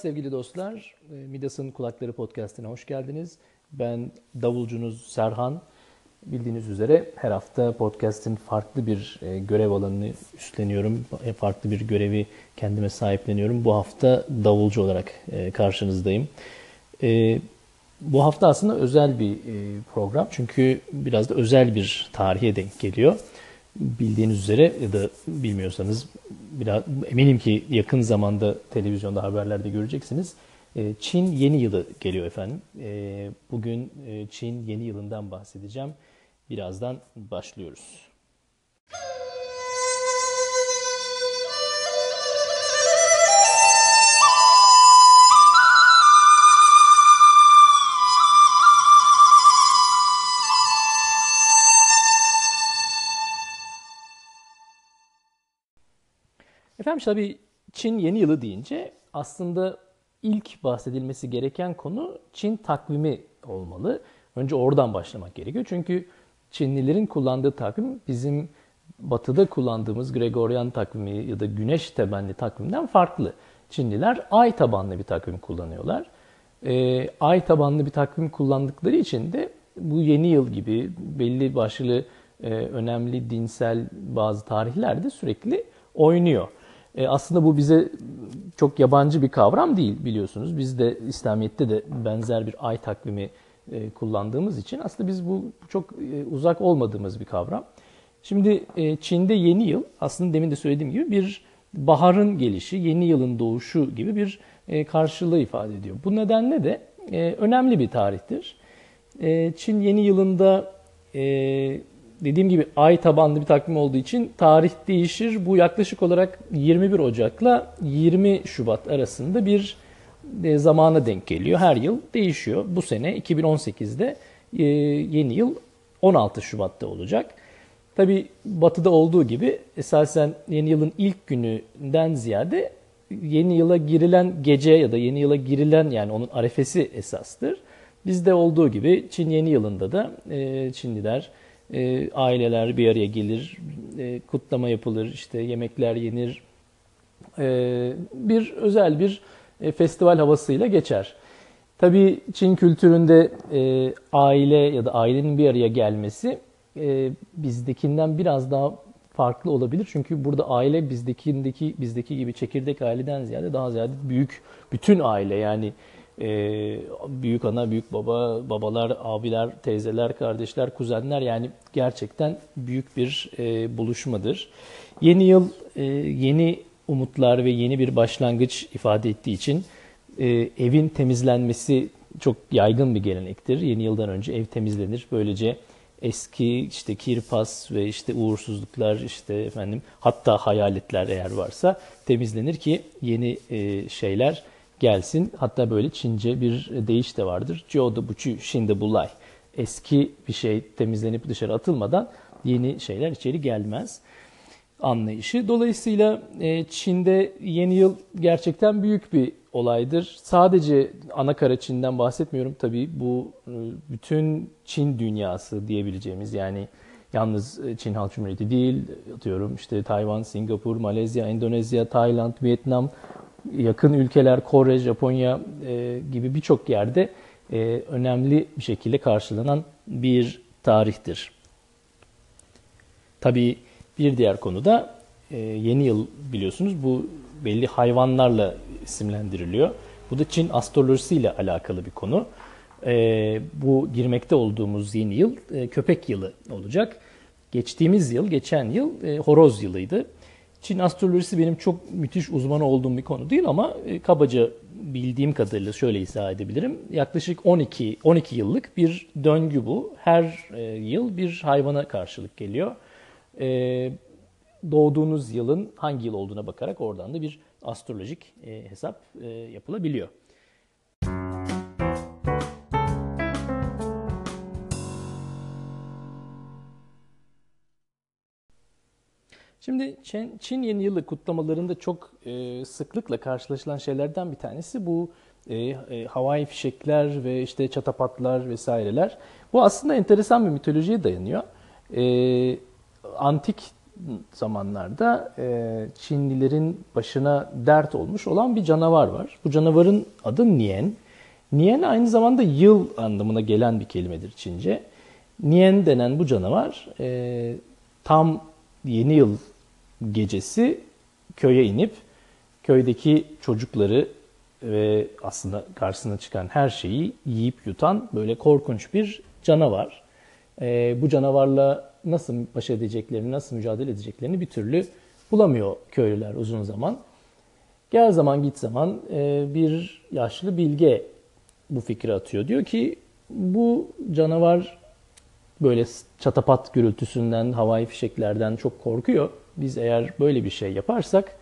sevgili dostlar. E, Midas'ın Kulakları Podcast'ine hoş geldiniz. Ben davulcunuz Serhan. Bildiğiniz üzere her hafta podcast'in farklı bir e, görev alanını üstleniyorum. E, farklı bir görevi kendime sahipleniyorum. Bu hafta davulcu olarak karşınızdayım. Bu hafta aslında özel bir program. Çünkü biraz da özel bir tarihe denk geliyor bildiğiniz üzere ya da bilmiyorsanız biraz eminim ki yakın zamanda televizyonda haberlerde göreceksiniz. Ee, Çin yeni yılı geliyor efendim. Ee, bugün e, Çin yeni yılından bahsedeceğim. Birazdan başlıyoruz. Efendim tabii Çin yeni yılı deyince aslında ilk bahsedilmesi gereken konu Çin takvimi olmalı. Önce oradan başlamak gerekiyor. Çünkü Çinlilerin kullandığı takvim bizim batıda kullandığımız Gregorian takvimi ya da güneş temelli takvimden farklı. Çinliler ay tabanlı bir takvim kullanıyorlar. E, ay tabanlı bir takvim kullandıkları için de bu yeni yıl gibi belli başlı e, önemli dinsel bazı tarihlerde sürekli oynuyor. E, aslında bu bize çok yabancı bir kavram değil biliyorsunuz. Biz de İslamiyet'te de benzer bir ay takvimi e, kullandığımız için aslında biz bu çok e, uzak olmadığımız bir kavram. Şimdi e, Çin'de yeni yıl aslında demin de söylediğim gibi bir baharın gelişi, yeni yılın doğuşu gibi bir e, karşılığı ifade ediyor. Bu nedenle de e, önemli bir tarihtir. E, Çin yeni yılında e, dediğim gibi ay tabanlı bir takvim olduğu için tarih değişir. Bu yaklaşık olarak 21 Ocak'la 20 Şubat arasında bir e, zamana denk geliyor. Her yıl değişiyor. Bu sene 2018'de e, yeni yıl 16 Şubat'ta olacak. Tabi batıda olduğu gibi esasen yeni yılın ilk gününden ziyade yeni yıla girilen gece ya da yeni yıla girilen yani onun arefesi esastır. Bizde olduğu gibi Çin yeni yılında da e, Çinliler e, aileler bir araya gelir, e, kutlama yapılır, işte yemekler yenir. E, bir özel bir e, festival havasıyla geçer. Tabii Çin kültüründe e, aile ya da ailenin bir araya gelmesi e, bizdekinden biraz daha farklı olabilir. Çünkü burada aile bizdekindeki bizdeki gibi çekirdek aileden ziyade daha ziyade büyük bütün aile yani e, büyük ana, büyük baba, babalar, abiler, teyzeler, kardeşler, kuzenler yani gerçekten büyük bir e, buluşmadır. Yeni yıl e, yeni umutlar ve yeni bir başlangıç ifade ettiği için e, evin temizlenmesi çok yaygın bir gelenektir. Yeni yıldan önce ev temizlenir. Böylece eski işte kirpas ve işte uğursuzluklar işte efendim hatta hayaletler eğer varsa temizlenir ki yeni e, şeyler gelsin. Hatta böyle Çince bir deyiş de vardır. Jiu buçu şimdi bulay. Eski bir şey temizlenip dışarı atılmadan yeni şeyler içeri gelmez anlayışı. Dolayısıyla e, Çin'de yeni yıl gerçekten büyük bir olaydır. Sadece ana kara Çin'den bahsetmiyorum tabii. Bu e, bütün Çin dünyası diyebileceğimiz yani yalnız e, Çin Halk Cumhuriyeti değil, atıyorum işte Tayvan, Singapur, Malezya, Endonezya, Tayland, Vietnam, yakın ülkeler Kore, Japonya e, gibi birçok yerde e, önemli bir şekilde karşılanan bir tarihtir. Tabii bir diğer konu da e, yeni yıl biliyorsunuz bu belli hayvanlarla isimlendiriliyor. Bu da Çin astrolojisi ile alakalı bir konu. E, bu girmekte olduğumuz yeni yıl e, köpek yılı olacak. Geçtiğimiz yıl, geçen yıl e, horoz yılıydı. Çin astrolojisi benim çok müthiş uzmanı olduğum bir konu değil ama e, kabaca bildiğim kadarıyla şöyle izah edebilirim. Yaklaşık 12 12 yıllık bir döngü bu. Her e, yıl bir hayvana karşılık geliyor. E, doğduğunuz yılın hangi yıl olduğuna bakarak oradan da bir astrolojik hesap yapılabiliyor. Şimdi Çin, Çin Yeni Yılı kutlamalarında çok e, sıklıkla karşılaşılan şeylerden bir tanesi bu e, e, havai fişekler ve işte çatapatlar vesaireler. Bu aslında enteresan bir mitolojiye dayanıyor. E, antik zamanlarda e, Çinlilerin başına dert olmuş olan bir canavar var. Bu canavarın adı Nian. Nian aynı zamanda yıl anlamına gelen bir kelimedir Çince. Nian denen bu canavar e, tam yeni yıl gecesi köye inip köydeki çocukları ve aslında karşısına çıkan her şeyi yiyip yutan böyle korkunç bir canavar. E, bu canavarla nasıl baş edeceklerini, nasıl mücadele edeceklerini bir türlü bulamıyor köylüler uzun zaman. Gel zaman git zaman e, bir yaşlı bilge bu fikri atıyor. Diyor ki bu canavar böyle çatapat gürültüsünden, havai fişeklerden çok korkuyor. Biz eğer böyle bir şey yaparsak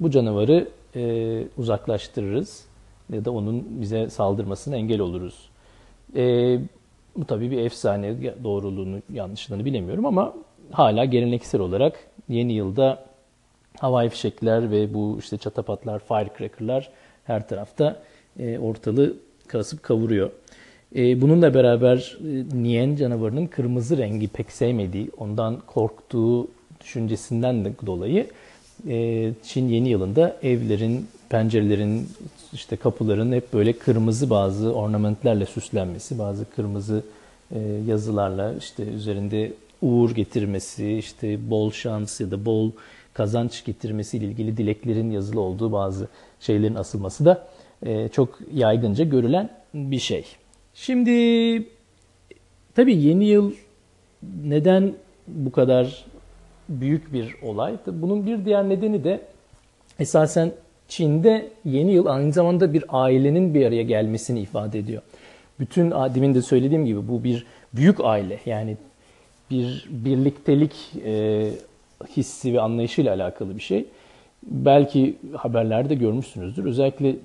bu canavarı e, uzaklaştırırız ya da onun bize saldırmasına engel oluruz. E, bu tabii bir efsane doğruluğunu yanlışlığını bilemiyorum ama hala geleneksel olarak yeni yılda havai fişekler ve bu işte çatapatlar, firecracker'lar her tarafta e, ortalığı kasıp kavuruyor. E, bununla beraber e, Nien canavarının kırmızı rengi pek sevmediği, ondan korktuğu düşüncesinden de dolayı e, Çin yeni yılında evlerin, pencerelerin, işte kapıların hep böyle kırmızı bazı ornamentlerle süslenmesi, bazı kırmızı e, yazılarla işte üzerinde uğur getirmesi, işte bol şans ya da bol kazanç getirmesi ile ilgili dileklerin yazılı olduğu bazı şeylerin asılması da e, çok yaygınca görülen bir şey. Şimdi tabii yeni yıl neden bu kadar büyük bir olay? Bunun bir diğer nedeni de esasen Çin'de yeni yıl aynı zamanda bir ailenin bir araya gelmesini ifade ediyor. Bütün demin de söylediğim gibi bu bir büyük aile yani bir birliktelik e, hissi ve anlayışıyla alakalı bir şey. Belki haberlerde görmüşsünüzdür. Özellikle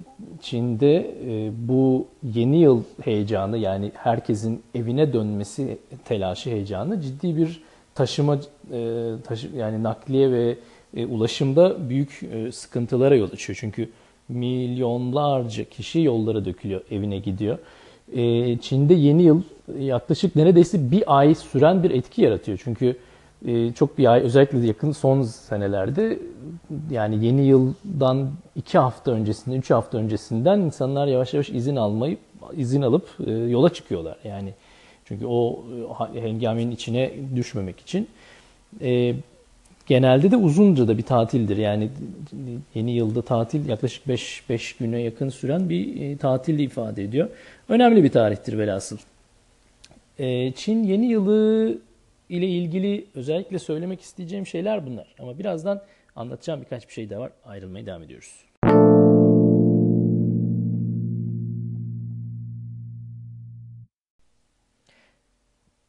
Çin'de e, bu yeni yıl heyecanı yani herkesin evine dönmesi telaşı heyecanı ciddi bir taşıma e, taşı, yani nakliye ve e, ulaşımda büyük sıkıntılara yol açıyor. Çünkü milyonlarca kişi yollara dökülüyor, evine gidiyor. Çin'de yeni yıl yaklaşık neredeyse bir ay süren bir etki yaratıyor. Çünkü çok bir ay özellikle yakın son senelerde yani yeni yıldan iki hafta öncesinden, üç hafta öncesinden insanlar yavaş yavaş izin almayı izin alıp e, yola çıkıyorlar. Yani çünkü o e, hengamenin içine düşmemek için. E, genelde de uzunca da bir tatildir. Yani yeni yılda tatil yaklaşık 5 5 güne yakın süren bir e, tatil ifade ediyor. Önemli bir tarihtir velhasıl. E, Çin yeni yılı ile ilgili özellikle söylemek isteyeceğim şeyler bunlar. Ama birazdan anlatacağım birkaç bir şey de var. Ayrılmaya devam ediyoruz.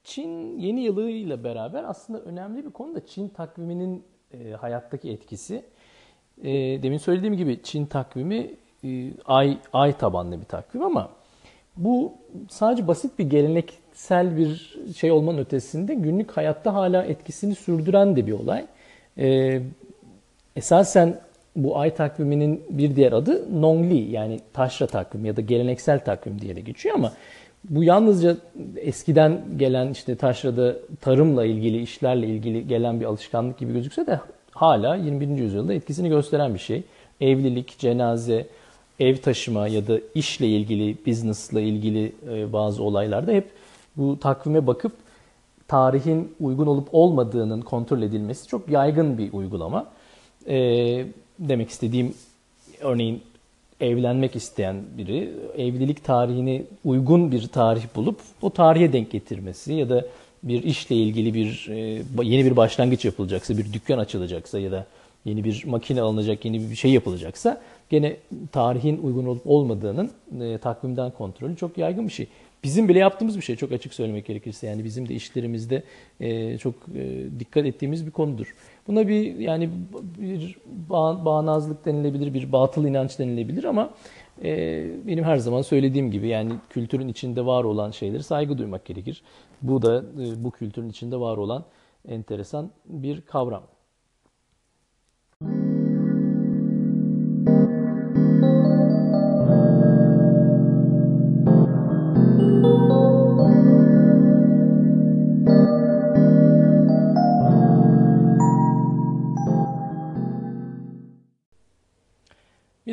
Çin yeni yılıyla beraber aslında önemli bir konu da Çin takviminin e, hayattaki etkisi. E, demin söylediğim gibi Çin takvimi e, ay ay tabanlı bir takvim ama bu sadece basit bir geleneksel bir şey olmanın ötesinde günlük hayatta hala etkisini sürdüren de bir olay. E, esasen bu ay takviminin bir diğer adı Nongli yani taşra takvim ya da geleneksel takvim diye de geçiyor ama bu yalnızca eskiden gelen işte taşrada tarımla ilgili işlerle ilgili gelen bir alışkanlık gibi gözükse de hala 21. yüzyılda etkisini gösteren bir şey. Evlilik, cenaze, ev taşıma ya da işle ilgili, business'la ilgili e, bazı olaylarda hep bu takvime bakıp tarihin uygun olup olmadığının kontrol edilmesi çok yaygın bir uygulama. E, demek istediğim örneğin evlenmek isteyen biri evlilik tarihini uygun bir tarih bulup o tarihe denk getirmesi ya da bir işle ilgili bir e, yeni bir başlangıç yapılacaksa, bir dükkan açılacaksa ya da yeni bir makine alınacak, yeni bir şey yapılacaksa gene tarihin uygun olup olmadığının e, takvimden kontrolü çok yaygın bir şey. Bizim bile yaptığımız bir şey çok açık söylemek gerekirse yani bizim de işlerimizde e, çok e, dikkat ettiğimiz bir konudur. Buna bir yani bir bağ, bağnazlık denilebilir, bir batıl inanç denilebilir ama e, benim her zaman söylediğim gibi yani kültürün içinde var olan şeyleri saygı duymak gerekir. Bu da e, bu kültürün içinde var olan enteresan bir kavram.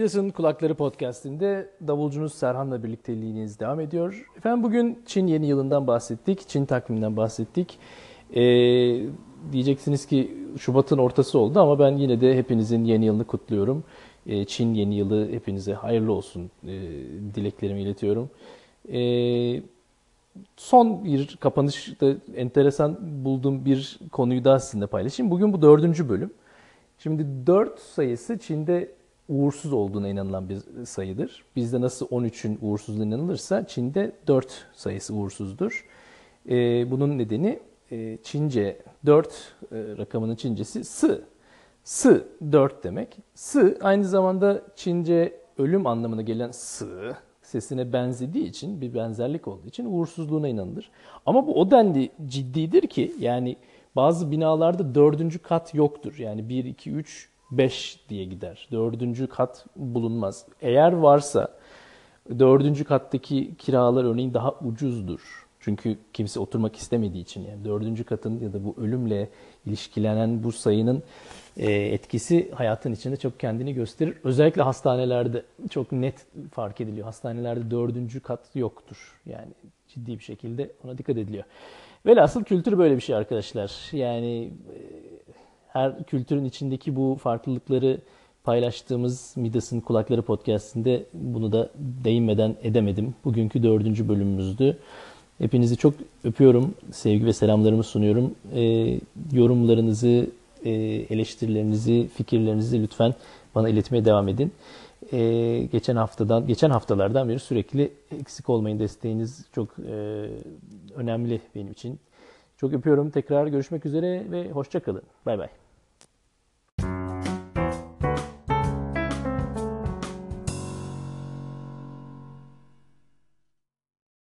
Midas'ın Kulakları Podcast'inde davulcunuz Serhan'la birlikteliğiniz devam ediyor. Efendim bugün Çin yeni yılından bahsettik, Çin takviminden bahsettik. Ee, diyeceksiniz ki Şubat'ın ortası oldu ama ben yine de hepinizin yeni yılını kutluyorum. Ee, Çin yeni yılı hepinize hayırlı olsun ee, dileklerimi iletiyorum. Ee, son bir kapanışta enteresan bulduğum bir konuyu daha sizinle paylaşayım. Bugün bu dördüncü bölüm. Şimdi 4 sayısı Çin'de uğursuz olduğuna inanılan bir sayıdır. Bizde nasıl 13'ün uğursuzluğuna inanılırsa Çin'de 4 sayısı uğursuzdur. Ee, bunun nedeni e, Çince 4 e, rakamının Çincesi sı. Sı 4 demek. Sı aynı zamanda Çince ölüm anlamına gelen sı sesine benzediği için bir benzerlik olduğu için uğursuzluğuna inanılır. Ama bu o denli ciddidir ki yani bazı binalarda dördüncü kat yoktur. Yani 1, 2, 3, 5 diye gider. Dördüncü kat bulunmaz. Eğer varsa dördüncü kattaki kiralar örneğin daha ucuzdur. Çünkü kimse oturmak istemediği için yani dördüncü katın ya da bu ölümle ilişkilenen bu sayının e, etkisi hayatın içinde çok kendini gösterir. Özellikle hastanelerde çok net fark ediliyor. Hastanelerde dördüncü kat yoktur. Yani ciddi bir şekilde ona dikkat ediliyor. Velhasıl kültür böyle bir şey arkadaşlar. Yani e, her kültürün içindeki bu farklılıkları paylaştığımız Midas'ın Kulakları podcastinde bunu da değinmeden edemedim. Bugünkü dördüncü bölümümüzdü. Hepinizi çok öpüyorum. Sevgi ve selamlarımı sunuyorum. E, yorumlarınızı, e, eleştirilerinizi, fikirlerinizi lütfen bana iletmeye devam edin. E, geçen haftadan, geçen haftalardan beri sürekli eksik olmayın. Desteğiniz çok e, önemli benim için. Çok öpüyorum. Tekrar görüşmek üzere ve hoşçakalın. Bay bay.